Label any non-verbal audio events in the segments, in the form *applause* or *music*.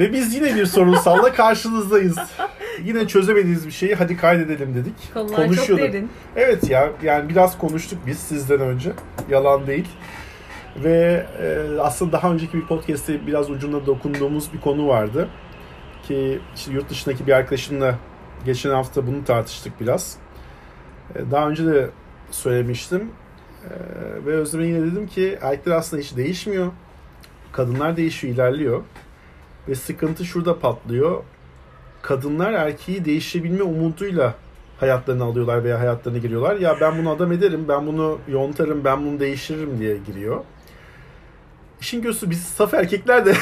Ve biz yine bir sorunsalla karşınızdayız. Yine çözemediğimiz bir şeyi hadi kaydedelim dedik. Konular çok derin. Evet ya yani biraz konuştuk biz sizden önce. Yalan değil. Ve e, aslında daha önceki bir podcast'te biraz ucunda dokunduğumuz bir konu vardı. Ki işte yurt dışındaki bir arkadaşımla geçen hafta bunu tartıştık biraz. E, daha önce de söylemiştim. E, ve Özlem'e yine dedim ki erkekler aslında hiç değişmiyor. Kadınlar değişiyor, ilerliyor. Ve sıkıntı şurada patlıyor. Kadınlar erkeği değişebilme umuduyla hayatlarını alıyorlar veya hayatlarına giriyorlar. Ya ben bunu adam ederim, ben bunu yontarım, ben bunu değiştiririm diye giriyor. İşin kötüsü biz saf erkekler de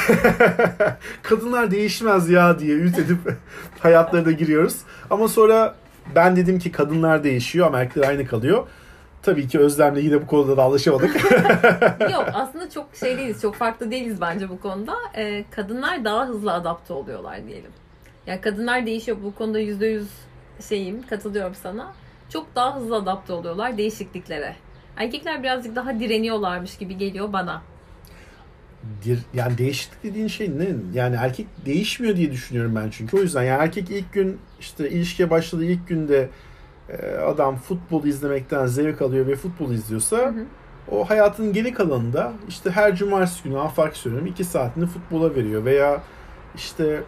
*laughs* kadınlar değişmez ya diye ümit edip hayatlarına giriyoruz. Ama sonra ben dedim ki kadınlar değişiyor ama erkekler aynı kalıyor. Tabii ki Özlem'le yine bu konuda da anlaşamadık. *laughs* Yok aslında çok şey değiliz, çok farklı değiliz bence bu konuda. Ee, kadınlar daha hızlı adapte oluyorlar diyelim. Yani kadınlar değişiyor bu konuda yüzde yüz şeyim, katılıyorum sana. Çok daha hızlı adapte oluyorlar değişikliklere. Erkekler birazcık daha direniyorlarmış gibi geliyor bana. Yani değişiklik dediğin şey ne? Yani erkek değişmiyor diye düşünüyorum ben çünkü. O yüzden yani erkek ilk gün işte ilişkiye başladığı ilk günde adam futbol izlemekten zevk alıyor ve futbol izliyorsa hı hı. o hayatının geri kalanında işte her cumartesi günü afak söylüyorum iki saatini futbola veriyor veya işte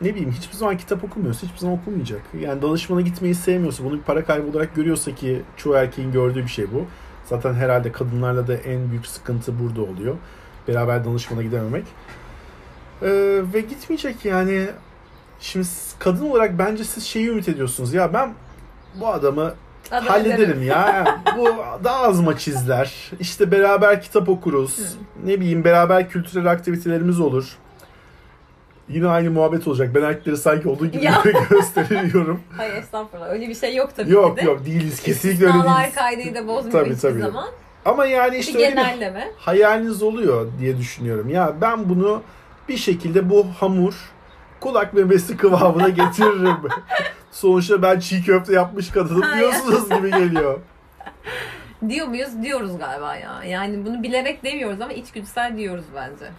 ne bileyim hiçbir zaman kitap okumuyorsa hiçbir zaman okumayacak. Yani danışmana gitmeyi sevmiyorsa bunu bir para kaybı olarak görüyorsa ki çoğu erkeğin gördüğü bir şey bu. Zaten herhalde kadınlarla da en büyük sıkıntı burada oluyor. Beraber danışmana gidememek. Ee, ve gitmeyecek yani. Şimdi kadın olarak bence siz şeyi ümit ediyorsunuz. Ya ben bu adamı Adam hallederim ederim. ya. bu daha az maç izler. İşte beraber kitap okuruz. Hı. Ne bileyim beraber kültürel aktivitelerimiz olur. Yine aynı muhabbet olacak. Ben erkekleri sanki olduğu gibi ya. *laughs* gösteriyorum. Hayır estağfurullah. Öyle bir şey yok tabii yok, ki de. Yok yok değiliz. Kesinlikle öyle değiliz. kaydıyı da bozmuyor tabii, hiçbir tabii. zaman. Ama yani işte bir öyle genelleme. bir hayaliniz oluyor diye düşünüyorum. Ya ben bunu bir şekilde bu hamur kulak memesi kıvamına getiririm. *laughs* Sonuçta ben çiğ köfte yapmış kadınım diyorsunuz gibi geliyor. *laughs* Diyor muyuz? Diyoruz galiba ya. Yani bunu bilerek demiyoruz ama içgüdüsel diyoruz bence.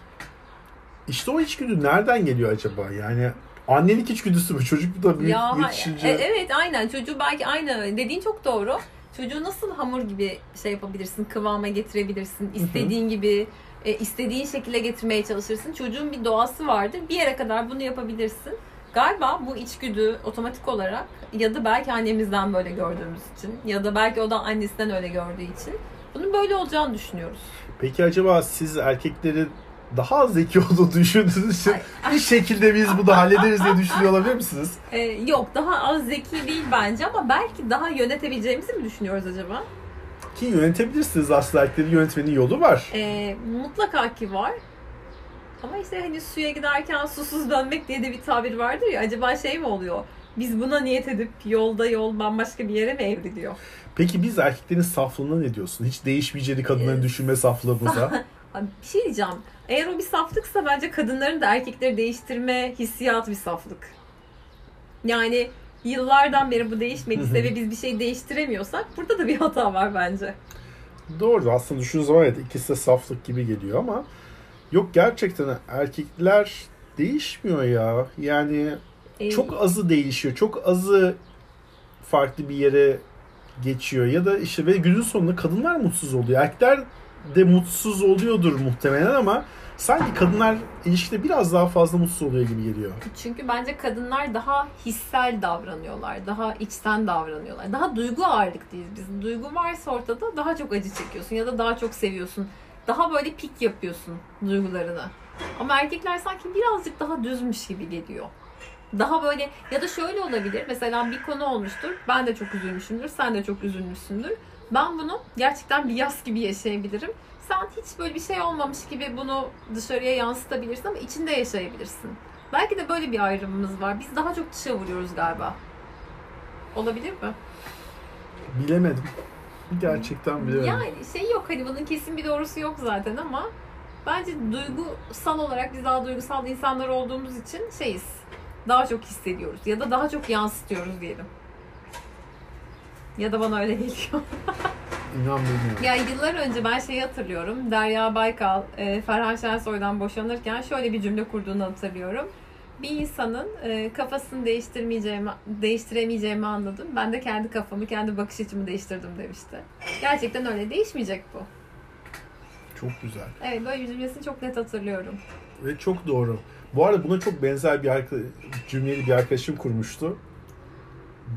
İşte o içgüdü nereden geliyor acaba? Yani annelik içgüdüsü mü? Çocuk da büyük ya, yetişince... E, evet aynen. Çocuğu belki aynı. Dediğin çok doğru. Çocuğu nasıl hamur gibi şey yapabilirsin, kıvama getirebilirsin, istediğin gibi e, istediğin şekilde getirmeye çalışırsın. Çocuğun bir doğası vardır. Bir yere kadar bunu yapabilirsin. Galiba bu içgüdü otomatik olarak ya da belki annemizden böyle gördüğümüz için ya da belki o da annesinden öyle gördüğü için bunun böyle olacağını düşünüyoruz. Peki acaba siz erkeklerin daha az zeki olduğunu düşündüğünüz için bir şekilde biz bunu hallederiz diye düşünüyor olabilir misiniz? Ee, yok daha az zeki değil bence ama belki daha yönetebileceğimizi mi düşünüyoruz acaba? Ki yönetebilirsiniz aslında erkeklerin yönetmenin yolu var. Ee, mutlaka ki var. Ama işte hani suya giderken susuz dönmek diye de bir tabir vardır ya. Acaba şey mi oluyor? Biz buna niyet edip yolda yol bambaşka bir yere mi evriliyor? Peki biz erkeklerin saflığına ne diyorsun? Hiç değişmeyeceğini kadınların ee, düşünme saflığımıza. *laughs* bir şey diyeceğim. Eğer o bir saflıksa bence kadınların da erkekleri değiştirme hissiyatı bir saflık. Yani yıllardan beri bu değişmediyse ve biz bir şey değiştiremiyorsak burada da bir hata var bence. Doğru aslında düşünün zaman evet ikisi de saflık gibi geliyor ama yok gerçekten erkekler değişmiyor ya. Yani ee, çok azı değişiyor. Çok azı farklı bir yere geçiyor ya da işte ve günün sonunda kadınlar mutsuz oluyor. Erkekler de mutsuz oluyordur muhtemelen ama sanki kadınlar ilişkide biraz daha fazla mutsuz oluyor gibi geliyor. Çünkü bence kadınlar daha hissel davranıyorlar. Daha içten davranıyorlar. Daha duygu ağırlık değil biz. Duygu varsa ortada daha çok acı çekiyorsun ya da daha çok seviyorsun. Daha böyle pik yapıyorsun duygularını. Ama erkekler sanki birazcık daha düzmüş gibi geliyor. Daha böyle ya da şöyle olabilir. Mesela bir konu olmuştur. Ben de çok üzülmüşümdür. Sen de çok üzülmüşsündür ben bunu gerçekten bir yaz gibi yaşayabilirim. Sen hiç böyle bir şey olmamış gibi bunu dışarıya yansıtabilirsin ama içinde yaşayabilirsin. Belki de böyle bir ayrımımız var. Biz daha çok dışa vuruyoruz galiba. Olabilir mi? Bilemedim. Gerçekten bilemedim. Yani şey yok hani bunun kesin bir doğrusu yok zaten ama bence duygusal olarak biz daha duygusal insanlar olduğumuz için şeyiz. Daha çok hissediyoruz ya da daha çok yansıtıyoruz diyelim. Ya da bana öyle geliyor. *laughs* İnanmıyorum. Ya yıllar önce ben şeyi hatırlıyorum. Derya Baykal, e, Ferhan Şensoy'dan boşanırken şöyle bir cümle kurduğunu hatırlıyorum. Bir insanın e, kafasını değiştirmeyeceğimi, değiştiremeyeceğimi anladım. Ben de kendi kafamı, kendi bakış açımı değiştirdim demişti. Gerçekten öyle değişmeyecek bu. Çok güzel. Evet böyle bir cümlesini çok net hatırlıyorum. Ve çok doğru. Bu arada buna çok benzer bir arka, cümleli bir arkadaşım kurmuştu.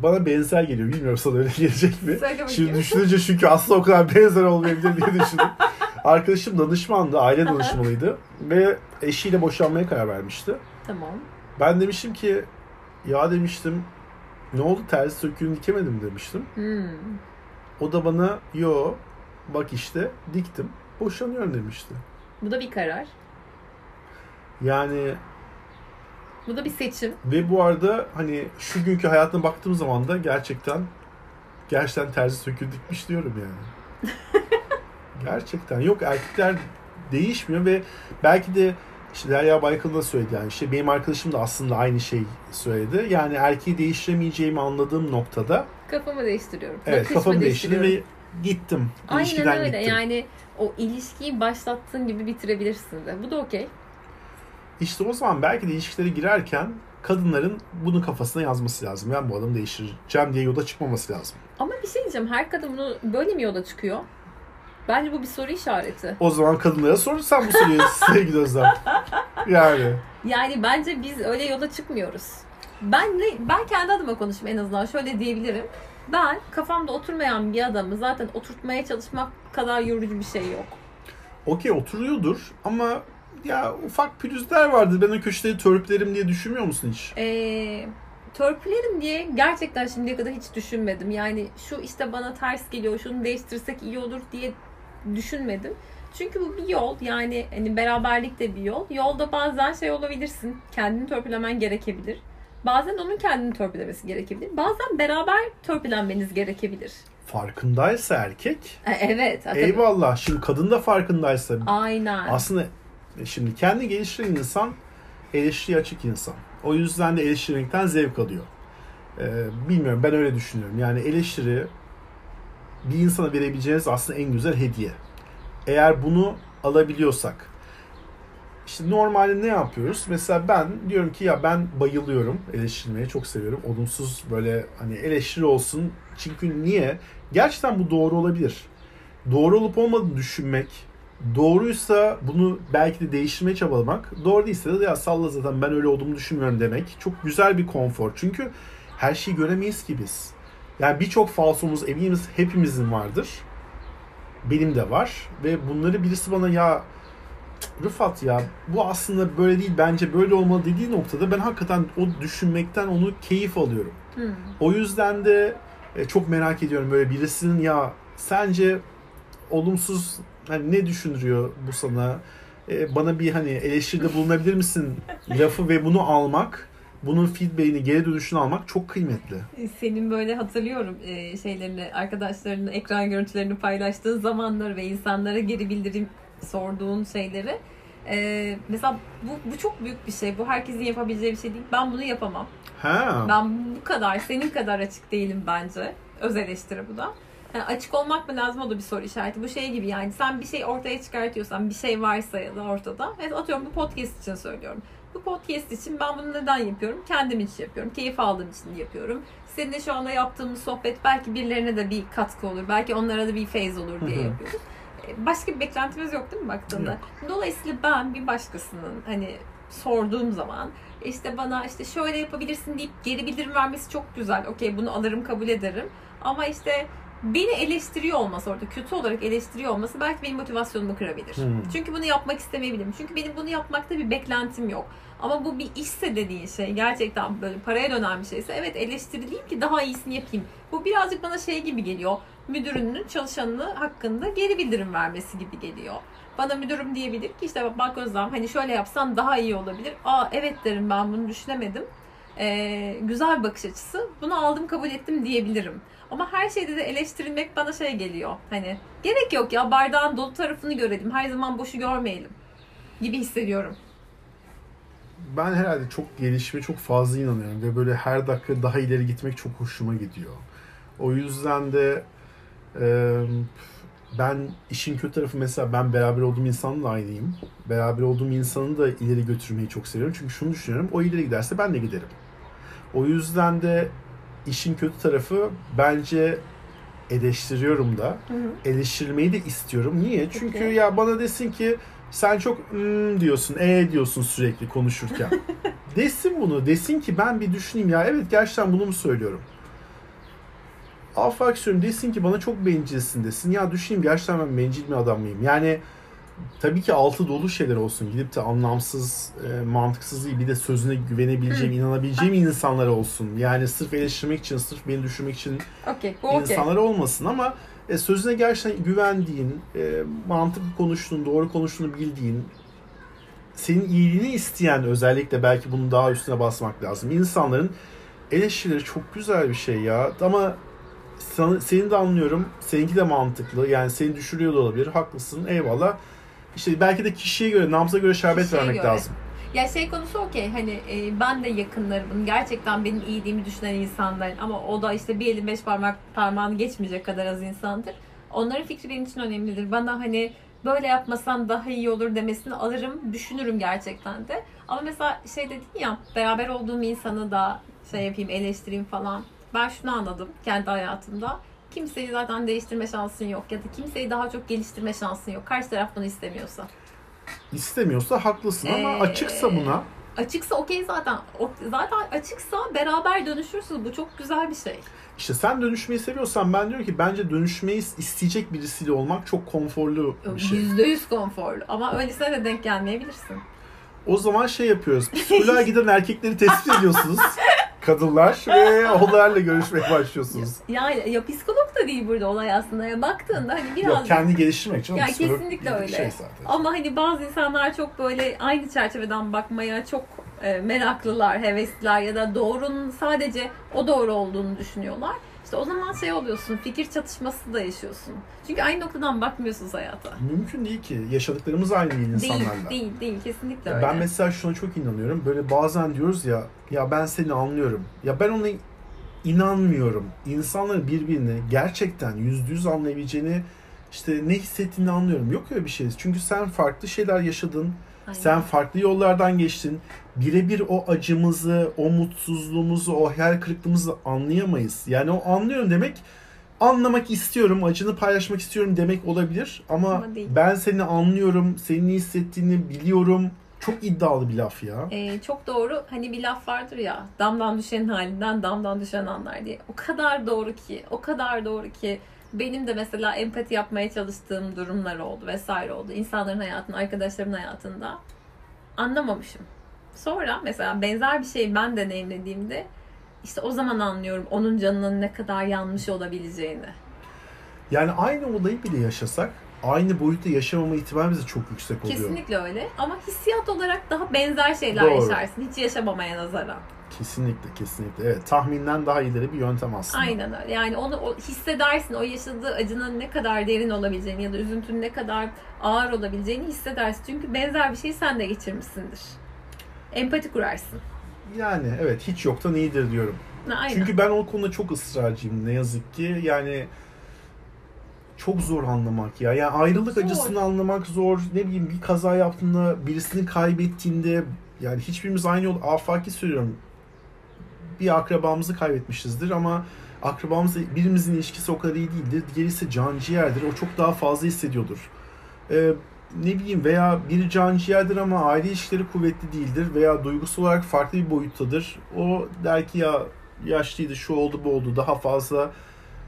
Bana benzer geliyor. Bilmiyorum sana öyle gelecek mi? Şimdi düşününce çünkü aslında o kadar benzer olmayabilir diye düşündüm. *laughs* Arkadaşım danışmandı, aile danışmanıydı ve eşiyle boşanmaya karar vermişti. Tamam. Ben demiştim ki ya demiştim ne oldu terzi söküğünü dikemedim demiştim. Hmm. O da bana yo bak işte diktim boşanıyorum demişti. Bu da bir karar. Yani Bu da bir seçim. ve bu arada hani şu günkü hayatına baktığım zaman da gerçekten gerçekten terzi söküğü dikmiş diyorum yani. *laughs* gerçekten yok erkekler değişmiyor ve belki de işte Derya Baykal da söyledi yani işte benim arkadaşım da aslında aynı şey söyledi. Yani erkeği değiştiremeyeceğimi anladığım noktada Kafamı değiştiriyorum. evet Bakışımı kafamı değiştirdim değiştiriyorum. ve gittim. Aynen öyle. gittim. Yani o ilişkiyi başlattığın gibi bitirebilirsin de. Bu da okey. İşte o zaman belki de ilişkilere girerken kadınların bunu kafasına yazması lazım. Ben bu adamı değiştireceğim diye yola çıkmaması lazım. Ama bir şey diyeceğim. Her kadın bunu böyle mi yola çıkıyor? Bence bu bir soru işareti. O zaman kadınlara sorursan bu soruyu *laughs* sevgili Özlem. Yani. Yani bence biz öyle yola çıkmıyoruz. Ben ne, ben kendi adıma konuşayım en azından. Şöyle diyebilirim. Ben kafamda oturmayan bir adamı zaten oturtmaya çalışmak kadar yorucu bir şey yok. Okey oturuyordur ama ya ufak pürüzler vardır. Ben o köşeleri törpülerim diye düşünmüyor musun hiç? Ee, törpülerim diye gerçekten şimdiye kadar hiç düşünmedim. Yani şu işte bana ters geliyor, şunu değiştirsek iyi olur diye düşünmedim. Çünkü bu bir yol. Yani hani beraberlik de bir yol. Yolda bazen şey olabilirsin. Kendini törpülemen gerekebilir. Bazen onun kendini törpülemesi gerekebilir. Bazen beraber törpülenmeniz gerekebilir. Farkındaysa erkek E, Evet. tabii. eyvallah. Şimdi kadın da farkındaysa Aynen. aslında şimdi kendi geliştiren insan eleştiriye açık insan. O yüzden de eleştirmekten zevk alıyor. Ee, bilmiyorum ben öyle düşünüyorum. Yani eleştiri bir insana verebileceğiniz aslında en güzel hediye. Eğer bunu alabiliyorsak işte normalde ne yapıyoruz? Mesela ben diyorum ki ya ben bayılıyorum eleştirmeye çok seviyorum. Olumsuz böyle hani eleştiri olsun. Çünkü niye? Gerçekten bu doğru olabilir. Doğru olup olmadığını düşünmek, doğruysa bunu belki de değiştirmeye çabalamak, doğru değilse de ya salla zaten ben öyle olduğumu düşünmüyorum demek çok güzel bir konfor. Çünkü her şeyi göremeyiz ki biz. Yani birçok falsomuz eminiz hepimizin vardır. Benim de var ve bunları birisi bana ya Rıfat ya bu aslında böyle değil bence böyle olmalı dediği noktada ben hakikaten o düşünmekten onu keyif alıyorum. Hmm. O yüzden de e, çok merak ediyorum böyle birisinin ya sence olumsuz hani ne düşündürüyor bu sana? E, bana bir hani eleştiride bulunabilir misin *laughs* lafı ve bunu almak, bunun feedback'ini, geri dönüşünü almak çok kıymetli. Senin böyle hatırlıyorum e, şeylerini, arkadaşlarının ekran görüntülerini paylaştığın zamanlar ve insanlara geri bildirim sorduğun şeyleri. E, mesela bu, bu çok büyük bir şey. Bu herkesin yapabileceği bir şey değil. Ben bunu yapamam. Ha. Ben bu kadar, senin kadar açık değilim bence. Öz eleştiri bu da. Yani açık olmak mı lazım o da bir soru işareti. Bu şey gibi yani sen bir şey ortaya çıkartıyorsan bir şey varsa ya da ortada. Evet atıyorum bu podcast için söylüyorum. Bu podcast için ben bunu neden yapıyorum? Kendim için yapıyorum. Keyif aldığım için yapıyorum. Seninle şu anda yaptığımız sohbet belki birilerine de bir katkı olur. Belki onlara da bir feyz olur diye yapıyoruz. E, Başka bir beklentimiz yok değil mi baktığında? Dolayısıyla ben bir başkasının hani sorduğum zaman işte bana işte şöyle yapabilirsin deyip geri bildirim vermesi çok güzel. Okey bunu alırım kabul ederim. Ama işte beni eleştiriyor olması orada kötü olarak eleştiriyor olması belki benim motivasyonumu kırabilir. Hmm. Çünkü bunu yapmak istemeyebilirim. Çünkü benim bunu yapmakta bir beklentim yok. Ama bu bir işse dediğin şey gerçekten böyle paraya dönen bir şeyse evet eleştirileyim ki daha iyisini yapayım. Bu birazcık bana şey gibi geliyor. Müdürünün çalışanını hakkında geri bildirim vermesi gibi geliyor. Bana müdürüm diyebilir ki işte bak Özlem hani şöyle yapsan daha iyi olabilir. Aa evet derim ben bunu düşünemedim. Ee, güzel bir bakış açısı. Bunu aldım kabul ettim diyebilirim. Ama her şeyde de eleştirilmek bana şey geliyor. Hani gerek yok ya bardağın dolu tarafını görelim. Her zaman boşu görmeyelim gibi hissediyorum. Ben herhalde çok gelişime çok fazla inanıyorum ve böyle her dakika daha ileri gitmek çok hoşuma gidiyor. O yüzden de e, ben işin kötü tarafı mesela ben beraber olduğum insanla aynıyım. Beraber olduğum insanı da ileri götürmeyi çok seviyorum. Çünkü şunu düşünüyorum. O ileri giderse ben de giderim. O yüzden de işin kötü tarafı bence eleştiriyorum da. Hı hı. Eleştirmeyi de istiyorum. Niye? Çünkü Peki. ya bana desin ki sen çok "Hmm" diyorsun, e diyorsun sürekli konuşurken. *laughs* desin bunu. Desin ki ben bir düşüneyim ya evet gerçekten bunu mu söylüyorum? Afak istiyorum desin ki bana çok bencilsin desin. Ya düşüneyim gerçekten ben bencil bir adam mıyım? Yani tabii ki altı dolu şeyler olsun. Gidip de anlamsız, e, mantıksız değil. Bir de sözüne güvenebileceğim, inanabileceğim insanlar olsun. Yani sırf eleştirmek için, sırf beni düşürmek için Okey. Bu okey. insanlar olmasın ama e, sözüne gerçekten güvendiğin, e, mantıklı konuştuğun, doğru konuştuğunu bildiğin, senin iyiliğini isteyen özellikle belki bunun daha üstüne basmak lazım. İnsanların eleştirileri çok güzel bir şey ya. Ama sana, seni de anlıyorum. Seninki de mantıklı. Yani seni düşürüyor da olabilir. Haklısın. Eyvallah. İşte belki de kişiye göre, nabza göre şerbet Kişiye vermek göre. lazım. Ya şey konusu okey hani e, ben de yakınlarımın gerçekten benim iyiliğimi düşünen insanların ama o da işte bir elin beş parmak parmağını geçmeyecek kadar az insandır. Onların fikri benim için önemlidir. Bana hani böyle yapmasan daha iyi olur demesini alırım, düşünürüm gerçekten de. Ama mesela şey dedin ya beraber olduğum insanı da şey yapayım eleştireyim falan. Ben şunu anladım kendi hayatımda. Kimseyi zaten değiştirme şansın yok ya da kimseyi daha çok geliştirme şansın yok. Karşı taraf bunu istemiyorsa. İstemiyorsa haklısın ama Ee, açıksa buna Açıksa okey zaten. O, zaten açıksa beraber dönüşürsünüz. Bu çok güzel bir şey. İşte sen dönüşmeyi seviyorsan ben diyorum ki bence dönüşmeyi isteyecek birisiyle olmak çok konforlu bir şey. Yüzde yüz konforlu. Ama öylesine de denk gelmeyebilirsin. O zaman şey yapıyoruz. Psikoloğa giden erkekleri tespit ediyorsunuz. *laughs* Kadınlar ve *laughs* onlarla görüşmeye başlıyorsunuz. Yani ya psikolog da değil burada olay aslında. Ya baktığında hani biraz... Yok kendi geliştirmek için Ya kesinlikle öyle. Şey zaten. Ama hani bazı insanlar çok böyle aynı çerçeveden bakmaya çok e, meraklılar, hevesliler ya da doğrunun sadece o doğru olduğunu düşünüyorlar. İşte o zaman şey oluyorsun, fikir çatışması da yaşıyorsun. Çünkü aynı noktadan bakmıyorsunuz hayata. Mümkün değil ki. Yaşadıklarımız aynı değil Değil, insanlarla. değil, değil. Kesinlikle Ya öyle. ben mesela şuna çok inanıyorum. Böyle bazen diyoruz ya ya ben seni anlıyorum. Ya ben ona inanmıyorum. İnsanların birbirini gerçekten yüzde yüz anlayabileceğini işte ne hissettiğini anlıyorum. Yok öyle bir şey. Çünkü sen farklı şeyler yaşadın. Aynen. Sen farklı yollardan geçtin. Birebir o acımızı, o mutsuzluğumuzu, o hayal kırıklığımızı anlayamayız. Yani o anlıyorum demek anlamak istiyorum, acını paylaşmak istiyorum demek olabilir. Ama, Ama değil. ben seni anlıyorum, senin ne hissettiğini biliyorum. Çok iddialı bir laf ya. Ee, çok doğru. Hani bir laf vardır ya. Damdan düşenin halinden damdan düşen anlar diye. O kadar doğru ki. O kadar doğru ki. Benim de mesela empati yapmaya çalıştığım durumlar oldu vesaire oldu. İnsanların hayatında, arkadaşlarımın hayatında. Anlamamışım. Sonra mesela benzer bir şeyi ben deneyimlediğimde işte o zaman anlıyorum onun canının ne kadar yanmış olabileceğini. Yani aynı olayı bile yaşasak aynı boyutta yaşamama ihtimalimiz de çok yüksek oluyor. Kesinlikle öyle. Ama hissiyat olarak daha benzer şeyler Doğru. yaşarsın. Hiç yaşamamaya nazaran. Kesinlikle, kesinlikle. Evet, tahminden daha ileri bir yöntem aslında. Aynen öyle. Yani onu o, hissedersin. O yaşadığı acının ne kadar derin olabileceğini ya da üzüntünün ne kadar ağır olabileceğini hissedersin. Çünkü benzer bir şeyi sen de geçirmişsindir. Empati kurarsın. Yani evet, hiç yoktan iyidir diyorum. Aynen. Çünkü ben o konuda çok ısrarcıyım ne yazık ki. Yani çok zor anlamak ya. Yani ayrılık Zor. acısını anlamak zor. Ne bileyim bir kaza yaptığında, birisini kaybettiğinde yani hiçbirimiz aynı yol afaki söylüyorum. Bir akrabamızı kaybetmişizdir ama akrabamızla birimizin ilişkisi o kadar iyi değildir. Diğeri ise can ciğerdir. O çok daha fazla hissediyordur. Ee, ne bileyim veya biri can ciğerdir ama aile ilişkileri kuvvetli değildir veya duygusal olarak farklı bir boyuttadır. O der ki ya yaşlıydı, şu oldu, bu oldu. Daha fazla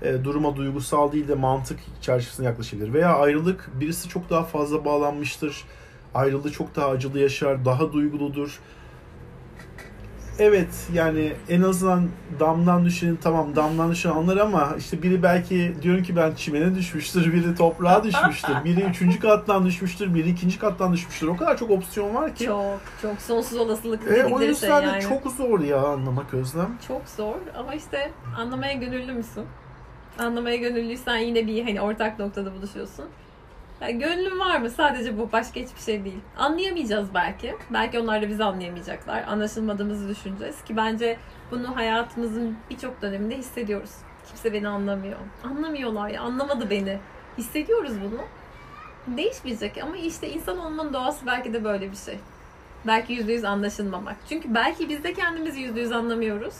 e, duruma duygusal değil de mantık çerçevesinde yaklaşabilir. Veya ayrılık birisi çok daha fazla bağlanmıştır. Ayrılığı çok daha acılı yaşar, daha duyguludur. Evet yani en azından damdan düşeni tamam damdan düşeni anlar ama işte biri belki diyorum ki ben çimene düşmüştür, biri toprağa düşmüştür, biri üçüncü kattan düşmüştür, biri ikinci kattan düşmüştür. O kadar çok opsiyon var ki. Çok çok sonsuz olasılık E, o şey yüzden de yani. çok zor ya anlamak Özlem. Çok zor ama işte anlamaya gönüllü müsün? Anlamaya gönüllüysen yine bir hani ortak noktada buluşuyorsun. Yani gönlün var mı? Sadece bu. Başka hiçbir şey değil. Anlayamayacağız belki. Belki onlar da bizi anlayamayacaklar. Anlaşılmadığımızı düşüneceğiz ki bence bunu hayatımızın birçok döneminde hissediyoruz. Kimse beni anlamıyor. Anlamıyorlar ya. Anlamadı beni. Hissediyoruz bunu. Değişmeyecek ama işte insan olmanın doğası belki de böyle bir şey. Belki yüzde yüz anlaşılmamak. Çünkü belki biz de kendimizi yüzde yüz anlamıyoruz.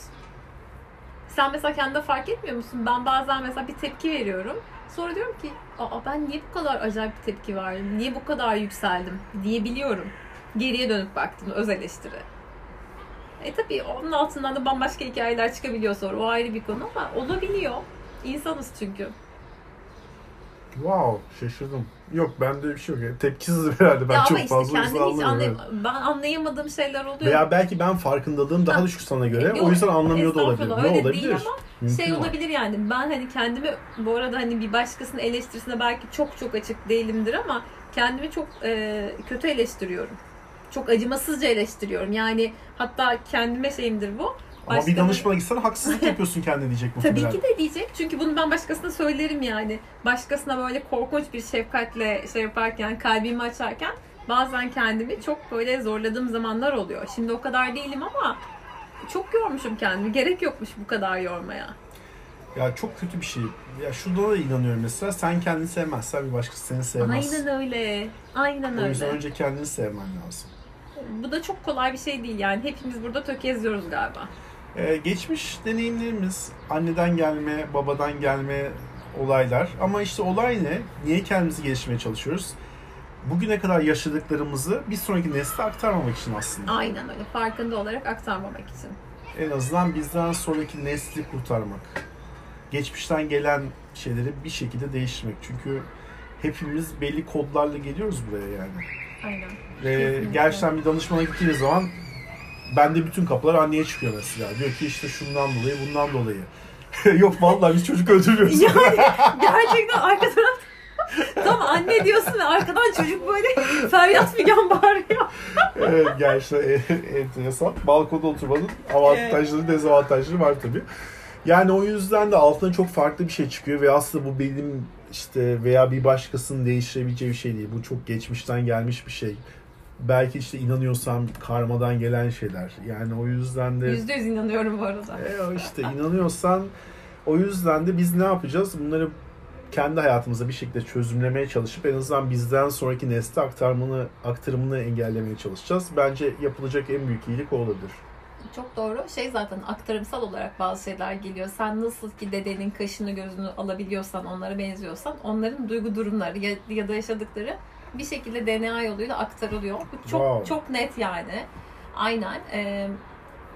Sen mesela kendinde fark etmiyor musun? Ben bazen mesela bir tepki veriyorum. Sonra diyorum ki Aa, ben niye bu kadar acayip bir tepki verdim? Niye bu kadar yükseldim? diyebiliyorum. Geriye dönüp baktım öz eleştiri. E tabii onun altından da bambaşka hikayeler çıkabiliyor sonra. O ayrı bir konu ama olabiliyor. İnsanız çünkü. Wow şaşırdım. Yok bende bir şey yok. Tepkisiz *laughs* herhalde ben ya çok işte fazla kendini hiç anlamıyorum. anlay- ben anlayamadığım şeyler oluyor. Veya belki ben farkındalığım daha Ha. düşük sana göre. Yok, o yüzden anlamıyor da olabilir. Ne olabilir? değil ama Mümkün şey olabilir yani ben hani kendimi bu arada hani bir başkasının eleştirisine belki çok çok açık değilimdir ama kendimi çok e, kötü eleştiriyorum. Çok acımasızca eleştiriyorum. Yani hatta kendime şeyimdir bu. Ama bir danışmana gitsen haksızlık *laughs* yapıyorsun kendine diyecek muhtemelen. Tabii ki de diyecek. Çünkü bunu ben başkasına söylerim yani. Başkasına böyle korkunç bir şefkatle şey yaparken, kalbimi açarken bazen kendimi çok böyle zorladığım zamanlar oluyor. Şimdi o kadar değilim ama çok yormuşum kendimi. Gerek yokmuş bu kadar yormaya. Ya çok kötü bir şey. Ya şuna da inanıyorum mesela. Sen kendini sevmezsen bir başkası seni sevmez. Aynen öyle. Aynen O yüzden öyle. önce kendini sevmen lazım. Bu da çok kolay bir şey değil yani. Hepimiz burada tökezliyoruz galiba. Ee, geçmiş deneyimlerimiz, anneden gelme, babadan gelme olaylar. Ama işte olay ne? Niye kendimizi geliştirmeye çalışıyoruz? Bugüne kadar yaşadıklarımızı bir sonraki nesle aktarmamak için aslında. Aynen öyle. Farkında olarak aktarmamak için. En azından bizden sonraki nesli kurtarmak. Geçmişten gelen şeyleri bir şekilde değiştirmek. Çünkü hepimiz belli kodlarla geliyoruz buraya yani. Aynen. Ve Kesinlikle. gerçekten bir danışmana gittiğiniz zaman bende bütün kapılar anneye çıkıyor mesela. Diyor ki işte şundan dolayı, bundan dolayı. *laughs* Yok vallahi biz çocuk öldürmüyoruz. Yani gerçekten arka taraf *laughs* Tam anne diyorsun ve arkadan çocuk böyle feryat figan bağırıyor. *laughs* evet, gerçekten enteresan. Balkonda oturmanın avantajları, dezavantajları var tabii. Yani o yüzden de altına çok farklı bir şey çıkıyor ve aslında bu benim işte veya bir başkasının değiştirebileceği bir şey değil. Bu çok geçmişten gelmiş bir şey. Belki işte inanıyorsam karmadan gelen şeyler. Yani o yüzden de Yüzde yüz inanıyorum bu arada. E, işte inanıyorsan o yüzden de biz ne yapacağız? Bunları kendi hayatımıza bir şekilde çözümlemeye çalışıp en azından bizden sonraki nesle aktarımını, aktarımını engellemeye çalışacağız. Bence yapılacak en büyük iyilik o olabilir. Çok doğru. Şey zaten aktarımsal olarak bazı şeyler geliyor. Sen nasıl ki dedenin kaşını gözünü alabiliyorsan, onlara benziyorsan onların duygu durumları ya, ya da yaşadıkları bir şekilde DNA yoluyla aktarılıyor. Bu çok Wow. çok net yani. Aynen. Ee,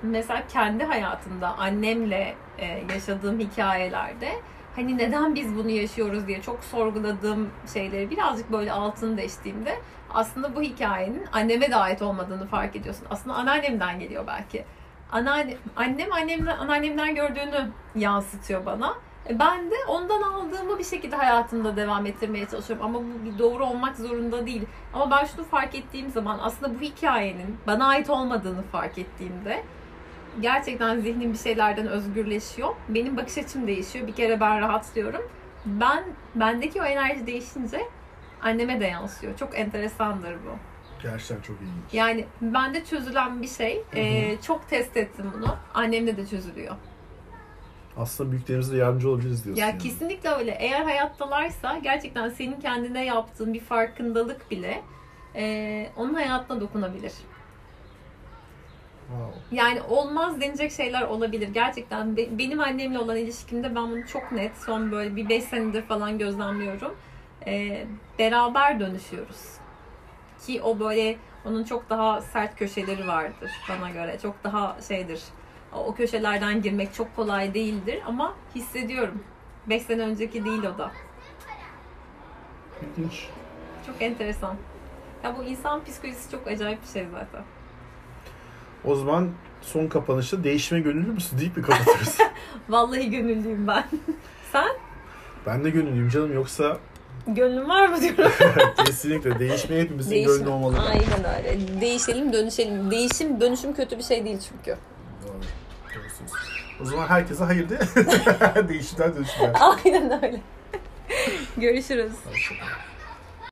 mesela kendi hayatımda annemle e, yaşadığım hikayelerde hani neden biz bunu yaşıyoruz diye çok sorguladığım şeyleri birazcık böyle altını deştiğimde aslında bu hikayenin anneme de ait olmadığını fark ediyorsun. Aslında anneannemden geliyor belki. Anneanne, annem annemden, anneannemden gördüğünü yansıtıyor bana. E, Ben de ondan aldığımı bir şekilde hayatımda devam ettirmeye çalışıyorum. Ama bu bir doğru olmak zorunda değil. Ama ben şunu fark ettiğim zaman aslında bu hikayenin bana ait olmadığını fark ettiğimde gerçekten zihnim bir şeylerden özgürleşiyor. Benim bakış açım değişiyor. Bir kere ben rahatlıyorum. Ben bendeki o enerji değişince anneme de yansıyor. Çok enteresandır bu. Gerçekten çok ilginç. Yani bende çözülen bir şey. Hı hı. e, çok test ettim bunu. Annemde de çözülüyor. Aslında büyüklerimize de yardımcı olabiliriz diyorsun. Ya yani. kesinlikle öyle. Eğer hayattalarsa gerçekten senin kendine yaptığın bir farkındalık bile e, onun hayatına dokunabilir. Wow. Yani olmaz denecek şeyler olabilir. Gerçekten be- benim annemle olan ilişkimde ben bunu çok net son böyle bir 5 senedir falan gözlemliyorum. Ee, beraber dönüşüyoruz. Ki o böyle onun çok daha sert köşeleri vardır bana göre. Çok daha şeydir. O köşelerden girmek çok kolay değildir ama hissediyorum. 5 sene önceki değil o da. İlginç. Çok enteresan. Ya bu insan psikolojisi çok acayip bir şey zaten. O zaman son kapanışta değişime gönüllü müsün deyip mi kapatırız? *laughs* Vallahi gönüllüyüm ben. *laughs* Sen? ben de gönüllüyüm canım yoksa Gönlün var mı diyorum. *laughs* kesinlikle değişmeye hepimizin Değişim. gönlü olmalı. Aynen öyle. Değişelim, dönüşelim. Değişim, dönüşüm kötü bir şey değil çünkü. Doğru. O zaman herkese hayır de. Değişimden dönüşümler. Aynen öyle. Görüşürüz. Hoşçakalın.